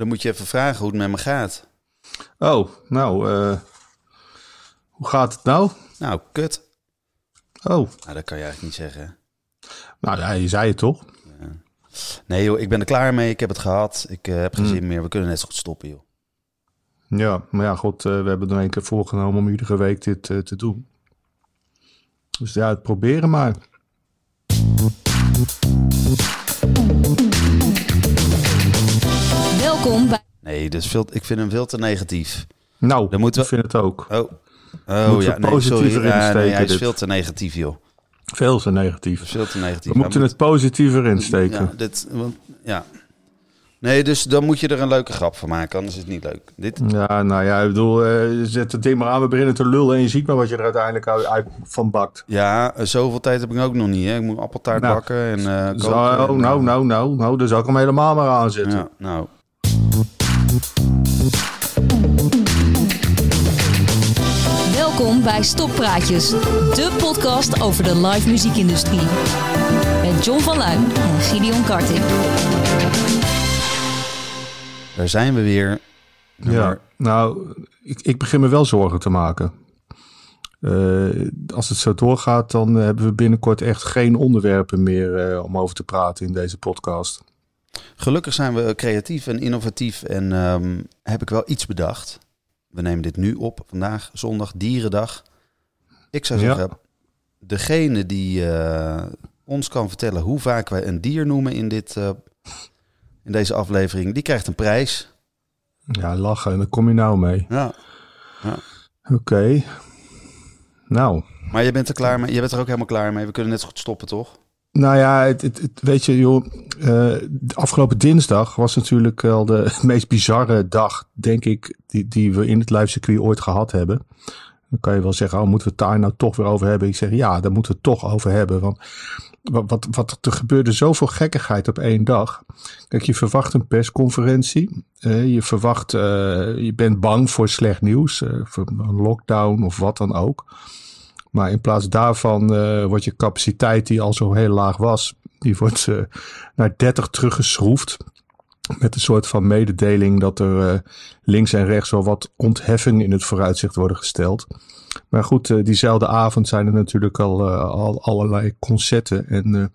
Dan moet je even vragen hoe het met me gaat. Oh, nou, eh, hoe gaat het nou? Nou, kut. Oh, Nou, dat kan je eigenlijk niet zeggen. nou ja, je zei het toch? Nee joh, ik ben er klaar mee. Ik heb het gehad. Ik eh, heb geen Hmm. zin meer. We kunnen net zo goed stoppen joh. Ja, maar ja, god, eh, we hebben er een keer voorgenomen om iedere week dit te doen. Dus ja, het proberen maar. Welkom bij Nee, dus veel, ik vind hem veel te negatief. Nou, Dan moeten ik we- vind het ook. Oh, oh Moeten ja, we nee, positiever sorry. Ja, nee, insteken, hij is dit. veel te negatief joh. Veel te negatief. Veel te negatief. We moeten het positiever insteken. Ja, dit, want- ja. Nee, dus dan moet je er een leuke grap van maken, anders is het niet leuk. Dit, Ja, nou ja, ik bedoel, eh, zet het ding maar aan, we beginnen te lullen en je ziet maar wat je er uiteindelijk uit, uit van bakt. ja, eh, zoveel tijd heb ik ook nog niet. Hè. Ik moet appeltaart Nou, bakken en eh koken. Zo, en, nou, nou, nou, nou, daar zou ik hem helemaal maar aanzetten. Ja, nou. Welkom bij Stoppraatjes, de podcast over de live muziekindustrie. Met John van Luijn en Gideon Karting. Daar zijn we weer. Ja, Nummer- nou, ik, ik begin me wel zorgen te maken. Eh, als het zo doorgaat, dan hebben we binnenkort echt geen onderwerpen meer eh, om over te praten in deze podcast. Gelukkig zijn we creatief en innovatief en ehm, heb ik wel iets bedacht. We nemen dit nu op, vandaag zondag, dierendag. Ik zou Ja. zeggen, degene die eh, ons kan vertellen hoe vaak wij een dier noemen in, dit, eh, in deze aflevering, die krijgt een prijs. Ja, lachen, daar kom je nou mee. Ja. Oké. Nou, Maar je bent er klaar mee, je bent er ook helemaal klaar mee. We kunnen net zo goed stoppen, toch? Nou ja, het, het, weet je, joh, de afgelopen dinsdag was natuurlijk wel de meest bizarre dag, denk ik, die, die we in het live ooit gehad hebben. Dan kan je wel zeggen, oh, moeten we het daar nou toch weer over hebben? Ik zeg, ja, daar moeten we het toch over hebben. Want wat, wat, er gebeurde zoveel gekkigheid op één dag. Kijk, je verwacht een persconferentie. eh, je verwacht, eh, je bent bang voor slecht nieuws, voor een lockdown of wat dan ook. Maar in plaats daarvan eh, wordt je capaciteit, die al zo heel laag was, die wordt eh, naar 30 teruggeschroefd. Met een soort van mededeling dat er eh, links en rechts wel wat ontheffingen in het vooruitzicht worden gesteld. Maar goed, eh, diezelfde avond zijn er natuurlijk al, eh, al allerlei concerten. En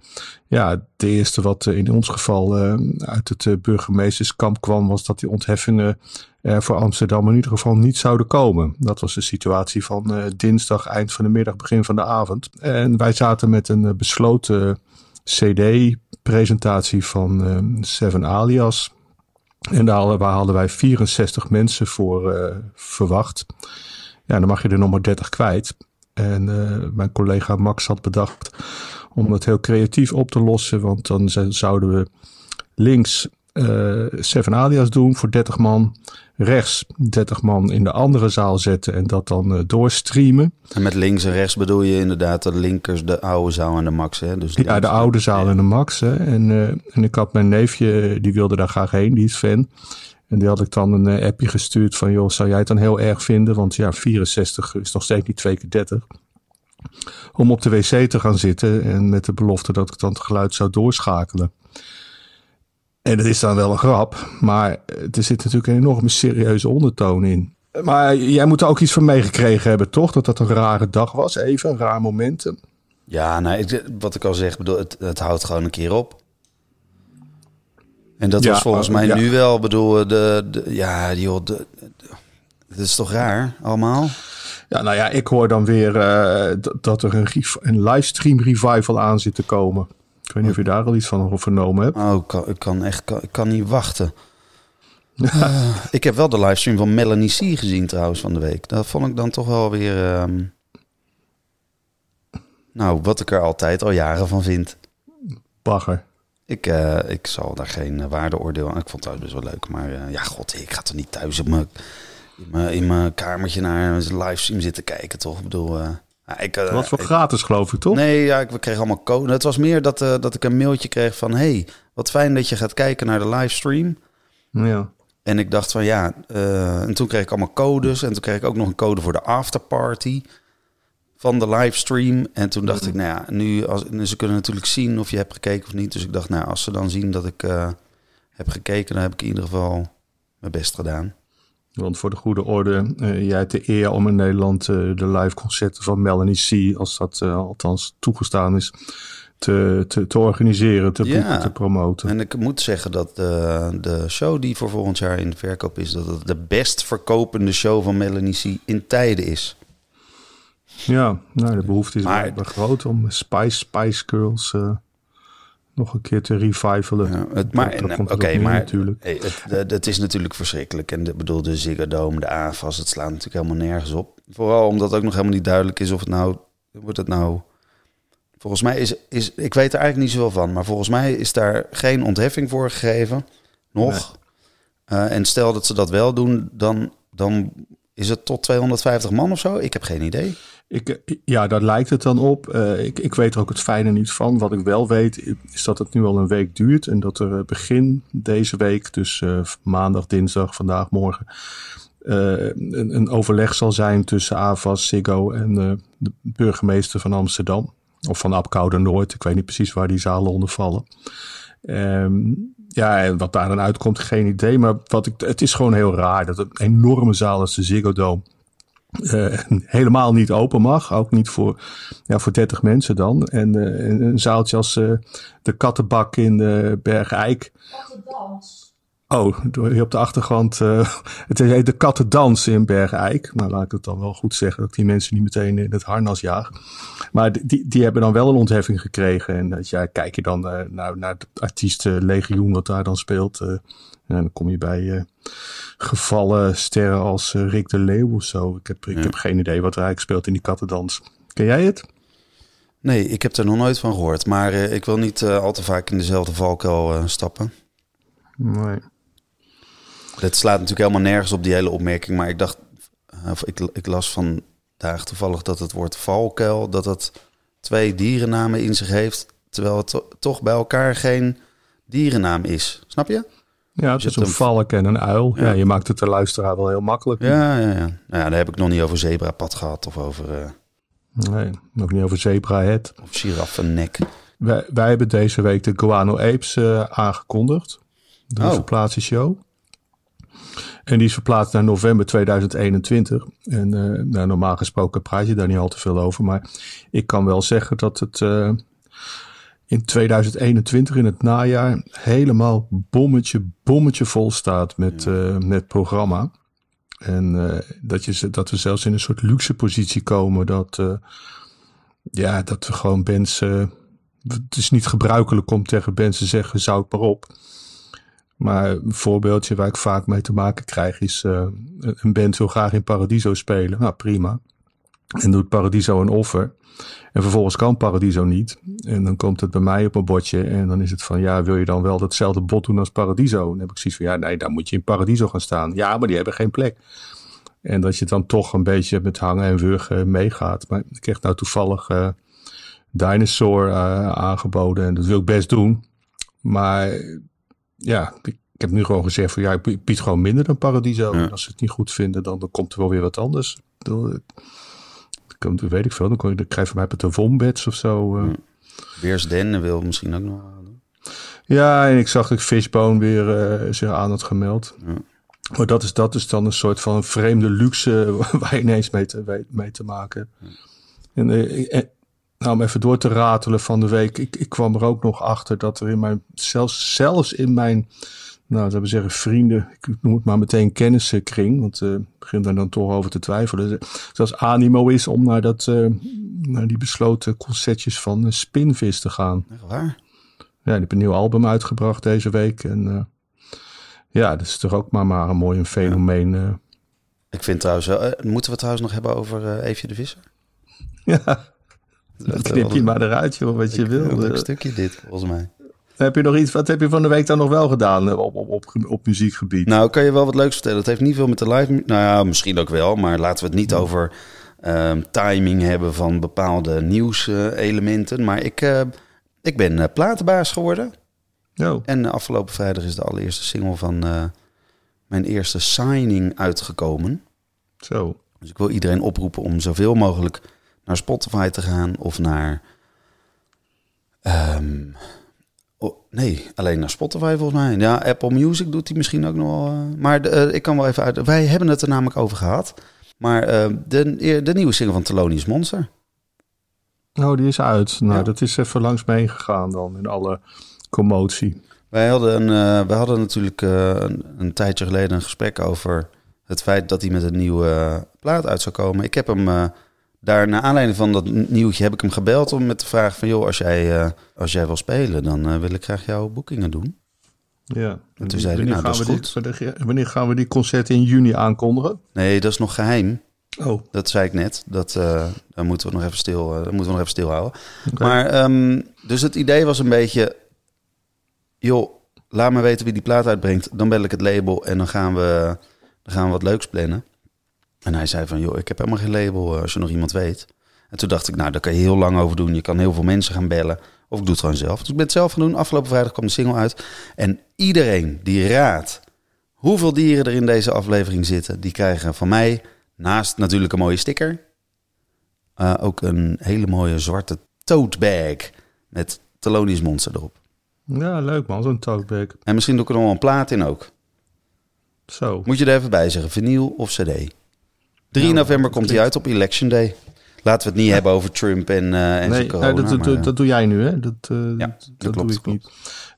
ja, het eerste wat in ons geval uit het burgemeesterskamp kwam, was dat die ontheffingen er voor Amsterdam in ieder geval niet zouden komen. Dat was de situatie van dinsdag, eind van de middag, begin van de avond. En wij zaten met een besloten CD-presentatie van eh, Seven Alias. En daar hadden, wij 64 mensen voor eh, verwacht. Ja, dan mag je er nog maar 30 kwijt. En eh, mijn collega Max had bedacht om het heel creatief op te lossen. Want dan zouden we links eh Seven Alias doen voor 30 man. Rechts 30 man in de andere zaal zetten en dat dan eh, doorstreamen. En met links en rechts bedoel je inderdaad de linkers, de oude zaal en de max. Hè? Dus Ja, de oude zaal en de Max. Hè. En, eh, en ik had mijn neefje, die wilde daar graag heen, die is fan. En die had ik dan een appje gestuurd van, joh, zou jij het dan heel erg vinden? Want ja, 64 is nog steeds niet 2 keer 30. Om op de wc te gaan zitten en met de belofte dat ik dan het geluid zou doorschakelen. En dat is dan wel een grap, maar eh, er zit natuurlijk een enorme serieuze ondertoon in. Maar jij moet er ook iets van meegekregen hebben, toch? Dat dat een rare dag was, even, een raar moment. Ja, nou, ik, wat ik al zeg, bedoel, het, het houdt gewoon een keer op. En dat Ja, was volgens maar- mij ja. nu wel, bedoel, de, de, ja, joh, de, de- het is toch raar, allemaal? Ja, nou ja, ik hoor dan weer eh, d- dat er een, een livestream revival aan zit te komen. Ik weet niet of je daar al iets van vernomen hebt. Oh, ik kan, ik kan echt, kan, ik kan niet wachten. Eh, ik heb wel de livestream van Melanie C gezien trouwens van de week. Dat vond ik dan toch wel weer, ehm, nou, wat ik er altijd al jaren van vind. Bagger. Ik, eh, ik zal daar geen eh, waardeoordeel aan. Ik vond het thuis best wel leuk. Maar ja, god, ik ga toch niet thuis op mijn, in mijn, in mijn kamertje naar een livestream zitten kijken, toch? Ik bedoel, ik, Wat voor ik- gratis, geloof ik, toch? Nee, ja, ik we kregen allemaal code. Het was meer dat, eh, dat ik een mailtje kreeg van... hey, wat fijn dat je gaat kijken naar de livestream. Ja. En ik dacht van ja... eh, en toen kreeg ik allemaal codes. En toen kreeg ik ook nog een code voor de afterparty van de livestream. En toen dacht ik, nou ja, nu... Als, ze kunnen natuurlijk zien of je hebt gekeken of niet. Dus ik dacht, nou, als ze dan zien dat ik eh, heb gekeken... dan heb ik in ieder geval mijn best gedaan. Want voor de goede orde, uh, jij hebt de eer om in Nederland uh, de live concerten van Melanie C, als dat uh, althans toegestaan is, te, te, te organiseren, te Ja. te promoten. En ik moet zeggen dat de, de show die voor volgend jaar in de verkoop is, dat het de best verkopende show van Melanie C in tijden is. Ja, nou, de behoefte is Maar- groot om Spice, Spice Girls eh, nog een keer te revivalen. Ja, het, maar nou, oké, maar natuurlijk. hey, het, het, het is natuurlijk verschrikkelijk. En de, bedoel, de Ziggo Dome, de AFAS, het slaat natuurlijk helemaal nergens op. Vooral omdat ook nog helemaal niet duidelijk is of het nou... Wordt het nou... Volgens mij is, is... Ik weet er eigenlijk niet zoveel van. Maar volgens mij is daar geen ontheffing voor gegeven. Nog. Eh, en stel dat ze dat wel doen, dan, dan is het tot 250 man of zo. Ik heb geen idee. Ik, eh, ja, daar lijkt het dan op. Eh, ik, ik weet er ook het fijne niet van. Wat ik wel weet, is dat het nu al een week duurt. En dat er eh, begin deze week, dus maandag, dinsdag, vandaag, morgen, een, een overleg zal zijn tussen AVAS, Ziggo en de burgemeester van Amsterdam. Of van Apkoude Noord. Ik weet niet precies waar die zalen onder vallen. Ehm, ja, en wat daar dan uitkomt, geen idee. Maar wat ik, het is gewoon heel raar dat een enorme zaal als de Ziggo Dome eh, helemaal niet open mag. Ook niet voor, ja, voor 30 mensen dan. En eh, een, zaaltje als eh, de Kattenbak in uh, Bergijk. Oh, hier op de achtergrond. eh, het heet de Kattendans in Bergijk. Nou, laat ik het dan wel goed zeggen dat die mensen niet meteen in het harnas jaag. Maar die, die hebben dan wel een ontheffing gekregen. En dat ja, kijk je dan eh, naar, naar het artiestenlegioen wat daar dan speelt. eh, en dan kom je bij eh, gevallen sterren als eh, Rick de Leeuw of zo. Ik heb, ik Ja. heb geen idee wat er eigenlijk speelt in die kattendans. Ken jij het? Nee, ik heb er nog nooit van gehoord. Maar eh, ik wil niet eh, al te vaak in dezelfde valkuil eh, stappen. Nee. Het slaat natuurlijk helemaal nergens op die hele opmerking. Maar ik dacht, eh, of ik, ik las vandaag toevallig dat het woord valkuil, dat het twee dierennamen in zich heeft. Terwijl het to- toch bij elkaar geen dierennaam is. Snap je? Ja, het is een een- valk en een uil. Ja. Ja. je maakt het de luisteraar wel heel makkelijk. Ja, ja, ja. Nou ja, daar heb ik nog niet over zebrapad gehad of over eh Nee, nog niet over zebrahead. of giraffennek. Wij, wij hebben deze week de Guano Apes eh, aangekondigd. De Oh. verplaatsingsshow. En die is verplaatst naar november 2021. En eh, nou, normaal gesproken praat je daar niet al te veel over. Maar ik kan wel zeggen dat het eh, in 2021, in het najaar, helemaal bommetje, bommetje vol staat met, eh, met programma. En dat, je, dat we zelfs in een soort luxe positie komen. Dat, ja, dat we gewoon eh, het is niet gebruikelijk om tegen bands te zeggen, zout maar op. Maar een voorbeeldje waar ik vaak mee te maken krijg is... eh, een band wil graag in Paradiso spelen. Nou, prima. En doet Paradiso een offer. En vervolgens kan Paradiso niet. En dan komt het bij mij op mijn bordje. En dan is het van, ja, wil je dan wel datzelfde bod doen als Paradiso? En dan heb ik zoiets van, ja, nee, dan moet je in Paradiso gaan staan. Ja, maar die hebben geen plek. En dat je dan toch een beetje met hangen en wurgen meegaat. Maar ik kreeg nou toevallig eh, Dinosaur eh, aangeboden. En dat wil ik best doen. Maar ja, ik, heb nu gewoon gezegd van ja, ik bied- gewoon minder dan Paradiso. Ja. En als ze het niet goed vinden, dan, dan komt er wel weer wat anders. Het komt, weet ik veel. Dan, kon dan krijg je van mij met de wombats of zo. eh. Ja. Wil misschien ook nog. Ja, en ik zag dat Fishbone weer eh, zich aan had gemeld. Ja. Maar dat is, dat is dan een soort van vreemde luxe waar je ineens mee te, mee te maken hebt. Eh, en, nou, om even door te ratelen van de week. Ik, ik kwam er ook nog achter dat er in mijn, zelfs, zelfs in mijn, nou, zou ik zeggen, vrienden, ik noem het maar meteen kennissenkring, want eh, ik begin daar dan toch over te twijfelen. Zelfs animo is om naar, dat, eh, naar die besloten concertjes van eh, Spinvis te gaan. Echt waar? Ja, die heeft een nieuw album uitgebracht deze week. En eh, ja, dat is toch ook maar, maar een mooi een fenomeen. eh. Ik vind trouwens, eh, moeten we het trouwens nog hebben over eh Eefje de Visser? ja, dat knip je maar eruit, joh, wat je wil. Een leuk Eh, stukje dit, volgens mij. heb je nog iets, wat heb je van de week dan nog wel gedaan eh, op, op, op, op muziekgebied? Nou, kan je wel wat leuks vertellen? Het heeft niet veel met de live... Nou ja, misschien ook wel, maar laten we het niet over ehm, timing hebben van bepaalde nieuwselementen. maar ik, eh, ik ben platenbaas geworden. Oh, En afgelopen vrijdag is de allereerste single van mijn eerste signing uitgekomen. zo. Dus ik wil iedereen oproepen om zoveel mogelijk naar Spotify te gaan of naar Oh, nee, alleen naar Spotify volgens mij. Ja, Apple Music doet hij misschien ook nog wel. eh, maar de, eh, ik kan wel even uit. Wij hebben het er namelijk over gehad. Maar eh, de, de nieuwe single van Thelonious Monster. Oh, die is uit. Nou, Ja. dat is even langs me heen gegaan dan in alle commotie. Wij hadden, een, wij hadden natuurlijk een, een tijdje geleden een gesprek over het feit dat hij met een nieuwe plaat uit zou komen. Ik heb hem daar, naar aanleiding van dat nieuwtje, heb ik hem gebeld om met de vraag van... joh, als jij, eh, als jij wil spelen, dan eh, wil ik graag jouw boekingen doen. Ja. En toen zei hij, wanneer, nou, dat gaan is die, wanneer- gaan we die concerten in juni aankondigen? Nee, dat is nog geheim. Oh, Dat zei ik net. Dat, eh, daar moeten we nog even stil, daar moeten we nog even stilhouden. Maar ehm, dus het idee was een beetje, joh, laat me weten wie die plaat uitbrengt. Dan bel ik het label en dan gaan we, dan gaan we wat leuks plannen. En hij zei van, joh, ik heb helemaal geen label eh, als je nog iemand weet. En toen dacht ik, nou, daar kan je heel lang over doen. Je kan heel veel mensen gaan bellen. Of ik doe het gewoon zelf. Dus ik ben het zelf gaan doen. Afgelopen vrijdag kwam de single uit. En iedereen die raadt hoeveel dieren er in deze aflevering zitten, die krijgen van mij, naast natuurlijk een mooie sticker, eh, ook een hele mooie zwarte tote bag met Thelonious Monster erop. ja, leuk man, zo'n tote bag. En misschien doe ik er nog wel een plaat in ook. Zo. Moet je er even bij zeggen, vinyl of cd. 3 Ja, november komt hij uit op Election Day. Laten we het niet hebben over Trump en, eh en Nee, corona. eh, dat, dat, maar, dat, eh, dat doe jij nu, hè? Dat, eh, Ja, dat, dat klopt, doe ik klopt.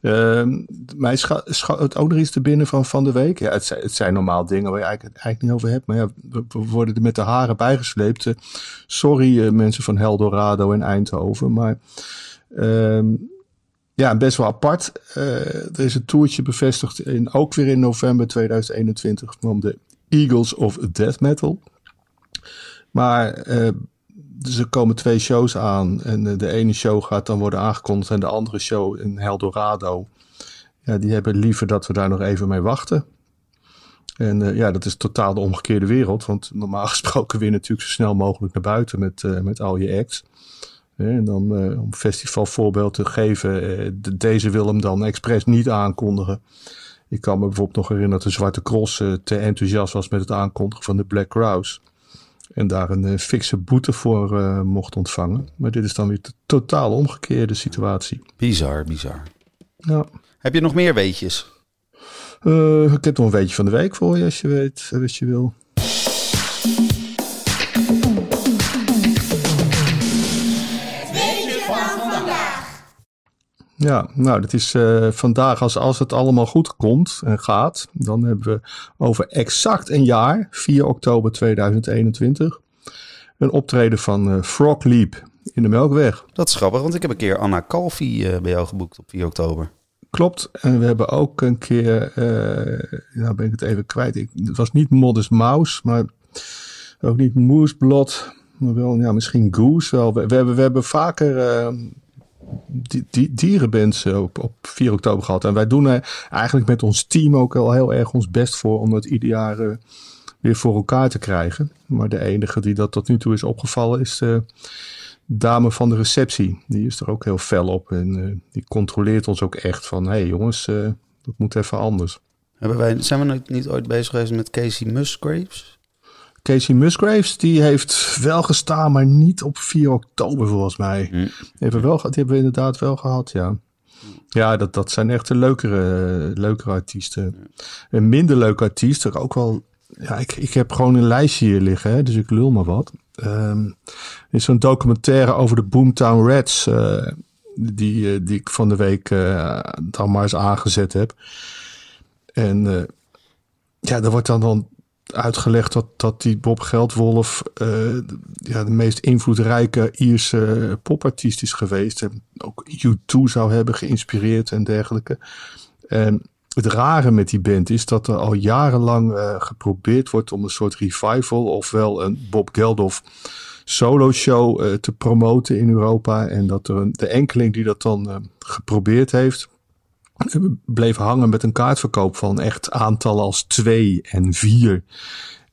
niet. Mij scha- schoot ook nog iets te binnen van van de week. Ja, het, zijn, het zijn normaal dingen waar je eigenlijk, eigenlijk niet over hebt. Maar ja, we, we worden er met de haren bijgesleept. Sorry mensen van Heldorado en Eindhoven. Maar ehm, ja, best wel apart. Er is een toertje bevestigd, in, ook weer in november 2021, van de Eagles of Death Metal. Maar eh, dus er komen twee shows aan. En eh, de ene show gaat dan worden aangekondigd. En de andere show in Heldorado. Ja, die hebben liever dat we daar nog even mee wachten. En eh, ja, dat is totaal de omgekeerde wereld. Want normaal gesproken weer natuurlijk zo snel mogelijk naar buiten met, eh, met al je. Hè, En dan eh, om festivalvoorbeeld te geven. eh, de- deze wil hem dan expres niet aankondigen. Ik kan me bijvoorbeeld nog herinneren dat de Zwarte Cross eh, te enthousiast was met het aankondigen van de Black Crowes. En daar een eh, fikse boete voor eh, mocht ontvangen. Maar dit is dan weer de totaal omgekeerde situatie. Bizar, bizar. Ja. Heb je nog meer weetjes? Eh, ik heb nog een beetje van de week voor je als je weet, als je wil. Ja, nou, dat is eh, vandaag, als, als het allemaal goed komt en gaat, dan hebben we over exact een jaar, 4 oktober 2021, een optreden van eh, Frog Leap in de Melkweg. Dat is grappig, want ik heb een keer Anna Calvi eh, bij jou geboekt op 4 oktober. Klopt. En we hebben ook een keer, nou ben ik het even kwijt. Ik, het was niet Modest Mouse, maar ook niet Moesblot. Maar wel, ja, misschien Goose wel. We, we hebben, we hebben vaker die, die, eh, op, op 4 oktober gehad. En wij doen er eigenlijk met ons team ook al heel erg ons best voor om dat ieder jaar eh, weer voor elkaar te krijgen. Maar de enige die dat tot nu toe is opgevallen is de dame van de receptie. Die is er ook heel fel op en eh, die controleert ons ook echt van... hé hey jongens, eh, dat moet even anders. Hebben wij, zijn we niet ooit bezig geweest met Casey Musgraves? Casey Musgraves, die heeft wel gestaan, maar niet op 4 oktober volgens mij. Hm. Die, hebben we wel, gehad- die hebben we inderdaad wel gehad, ja. Ja, dat, dat zijn echt de leukere, leukere artiesten. Een minder leuke artiest, er ook wel... Ja, ik, ik heb gewoon een lijstje hier liggen, hè, dus ik lul maar wat. Er is zo'n documentaire over de Boomtown Rats... eh, die, eh, die ik van de week eh, dan maar eens aangezet heb. En eh, ja, er wordt dan, dan uitgelegd dat, dat die Bob Geldwolf eh, ja, de meest invloedrijke Ierse popartiest is geweest. En ook U2 zou hebben geïnspireerd en dergelijke. En het rare met die band is dat er al jarenlang eh, geprobeerd wordt om een soort revival, ofwel een Bob Geldof solo show eh, te promoten in Europa. En dat er een, de enkeling die dat dan geprobeerd heeft, bleef hangen met een kaartverkoop van echt aantallen als twee en vier.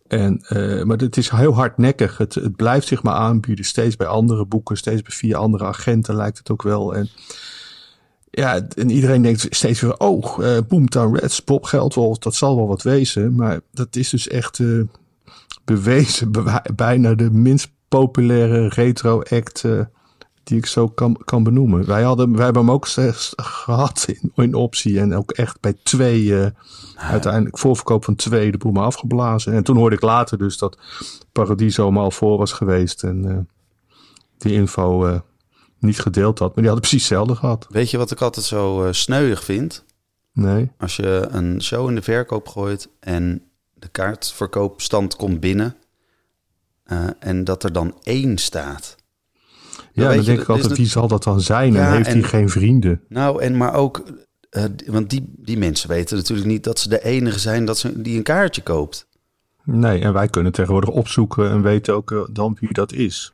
En, uh, maar het is heel hardnekkig. Het, blijft zich maar aanbieden. Steeds bij andere boeken, steeds bij vier andere agenten lijkt het ook wel. En ja, en iedereen denkt steeds weer, oh, uh, Boomtown Reds, Bob Geldwolf, dat zal wel wat wezen. Maar dat is dus echt uh, bewezen, bijna de minst populaire retro-act die ik zo kan, kan benoemen. Wij, hadden, wij hebben hem ook gehad in, in optie en ook echt bij twee, uh, uiteindelijk voorverkoop van twee de boel maar afgeblazen. En toen hoorde ik later dus dat Paradiso maar al voor was geweest en uh, die info uh, niet gedeeld had. Maar die hadden precies hetzelfde gehad. Weet je wat ik altijd zo sneuig vind? Nee. Als je een show in de verkoop gooit en de kaartverkoopstand komt binnen en dat er dan één staat. Ja, dan denk ik altijd, wie zal dat dan zijn? en heeft hij geen vrienden? Nou, en maar ook, uh, want die, die mensen weten natuurlijk niet dat ze de enige zijn dat ze, die een kaartje koopt. Nee, en wij kunnen tegenwoordig opzoeken en weten ook uh, dan wie dat is.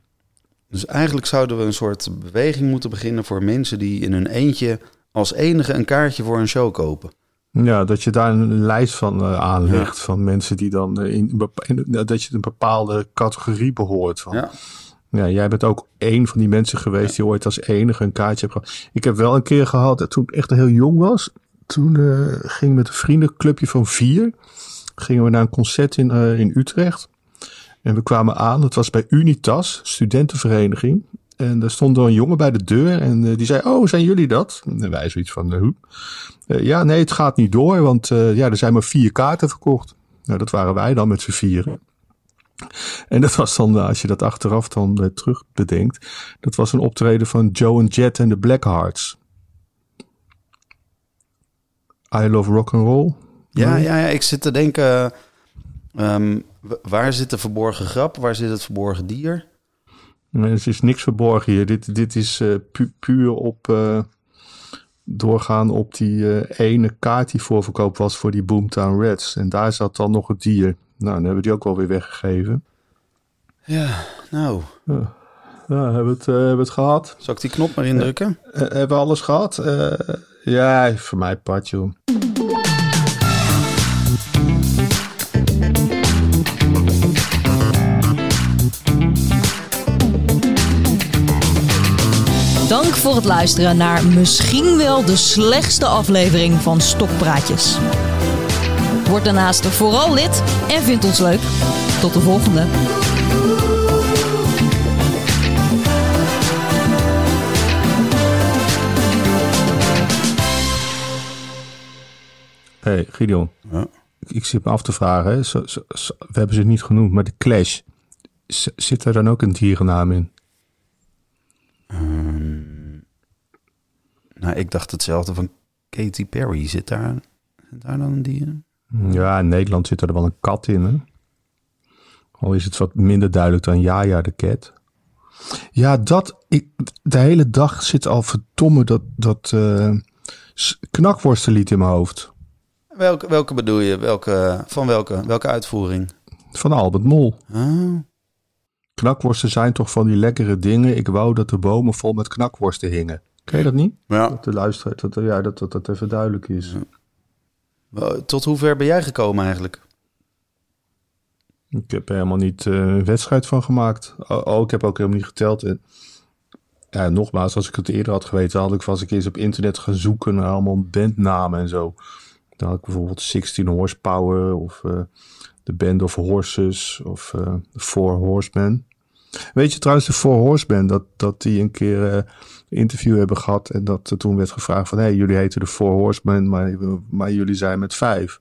Dus eigenlijk zouden we een soort beweging moeten beginnen voor mensen die in hun eentje als enige een kaartje voor een show kopen. Ja, dat je daar een lijst van uh, aanlegt ja. van mensen die dan in, in, dat je een bepaalde categorie behoort. Van. Ja. Ja, jij bent ook één van die mensen geweest die ooit als enige een kaartje heeft gehad. Ik heb wel een keer gehad, toen ik echt heel jong was. Toen uh, ging met een vriendenclubje van vier. Gingen we naar een concert in, uh, in Utrecht. En we kwamen aan, het was bij Unitas, studentenvereniging. En daar stond er een jongen bij de deur en die zei, oh, zijn jullie dat? En wij zoiets van, hoe? ja, nee, het gaat niet door, want ja, er zijn maar vier kaarten verkocht. Nou, dat waren wij dan met z'n vieren. En dat was dan, als je dat achteraf dan terug bedenkt, dat was een optreden van Joe and Jet en de Blackhearts. I Love Rock and Roll. Ja, ja, ja, ik zit te denken, um, waar zit de verborgen grap? Waar zit het verborgen dier? Nee, er is niks verborgen hier. Dit, dit is uh, pu puur op uh, doorgaan op die ene kaart die voorverkoop was voor die Boomtown Reds. En daar zat dan nog het dier. Nou, dan hebben we die ook wel weer weggegeven. Ja, nou. Ja, ja hebben, we het, uh, hebben we het gehad. Zal ik die knop maar indrukken? Uh, hebben we alles gehad? Uh, ja, voor mij joh. Dank voor het luisteren naar misschien wel de slechtste aflevering van Stokpraatjes. Word daarnaast vooral lid en vind ons leuk. Tot de volgende. Hey Gideon, ja. ik zit me af te vragen, hè? Zo, zo, zo, we hebben ze niet genoemd, maar de Clash, zit er dan ook een dierennaam in? Um, nou, ik dacht hetzelfde van Katy Perry. Zit daar, zit daar dan een dier? Ja, in Nederland zit er wel een kat in. Hè? Al is het wat minder duidelijk dan Jaja de cat. Ja, dat. Ik, de hele dag zit al verdomme dat, dat uh, knakworstenlied in mijn hoofd. Welke, welke bedoel je? Welke, van welke, welke uitvoering? Van Albert Mol. Oh. Knakworsten zijn toch van die lekkere dingen. Ik wou dat de bomen vol met knakworsten hingen. Ken je dat niet? Ja. Dat de luisteraar, dat, ja, dat, dat dat even duidelijk is. Ja. Tot hoe ver ben jij gekomen eigenlijk? Ik heb er helemaal niet uh, een wedstrijd van gemaakt. Oh, ik heb ook helemaal niet geteld. Ja, nogmaals, als ik het eerder had geweten, had ik vast een keer eens op internet gaan zoeken naar allemaal bandnamen en zo. Dan had ik bijvoorbeeld 16 Horsepower of The Band of Horses of The Four Horsemen. Weet je trouwens, de Four Horsemen, dat, dat die een keer uh, een interview hebben gehad en dat er toen werd gevraagd van, hé, hey, jullie heten de Four Horsemen, maar, maar jullie zijn met vijf.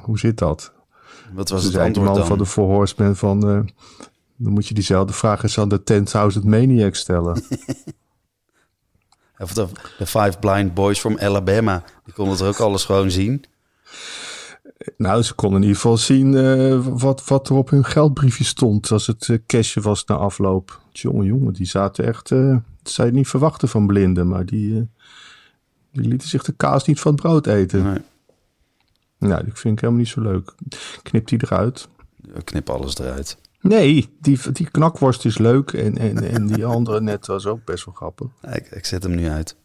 Hoe zit dat? Wat was het antwoord die man dan? van de Four Horsemen van, uh, dan moet je diezelfde vraag eens aan de 10.000 Maniacs stellen. Of de, de Five Blind Boys from Alabama. Die konden er ook alles gewoon zien. Nou, ze konden in ieder geval zien uh, wat, wat er op hun geldbriefje stond als het uh, cashje was na afloop. Jongen, jongen, die zaten echt, uh, dat zou je niet verwachten van blinden, maar die, die lieten zich de kaas niet van het brood eten. Nee, Nou, die vind ik helemaal niet zo leuk. Knip die eruit. knip alles eruit. Nee, die, die knakworst is leuk en, en, en die andere net was ook best wel grappig. Ik, ik zet hem nu uit.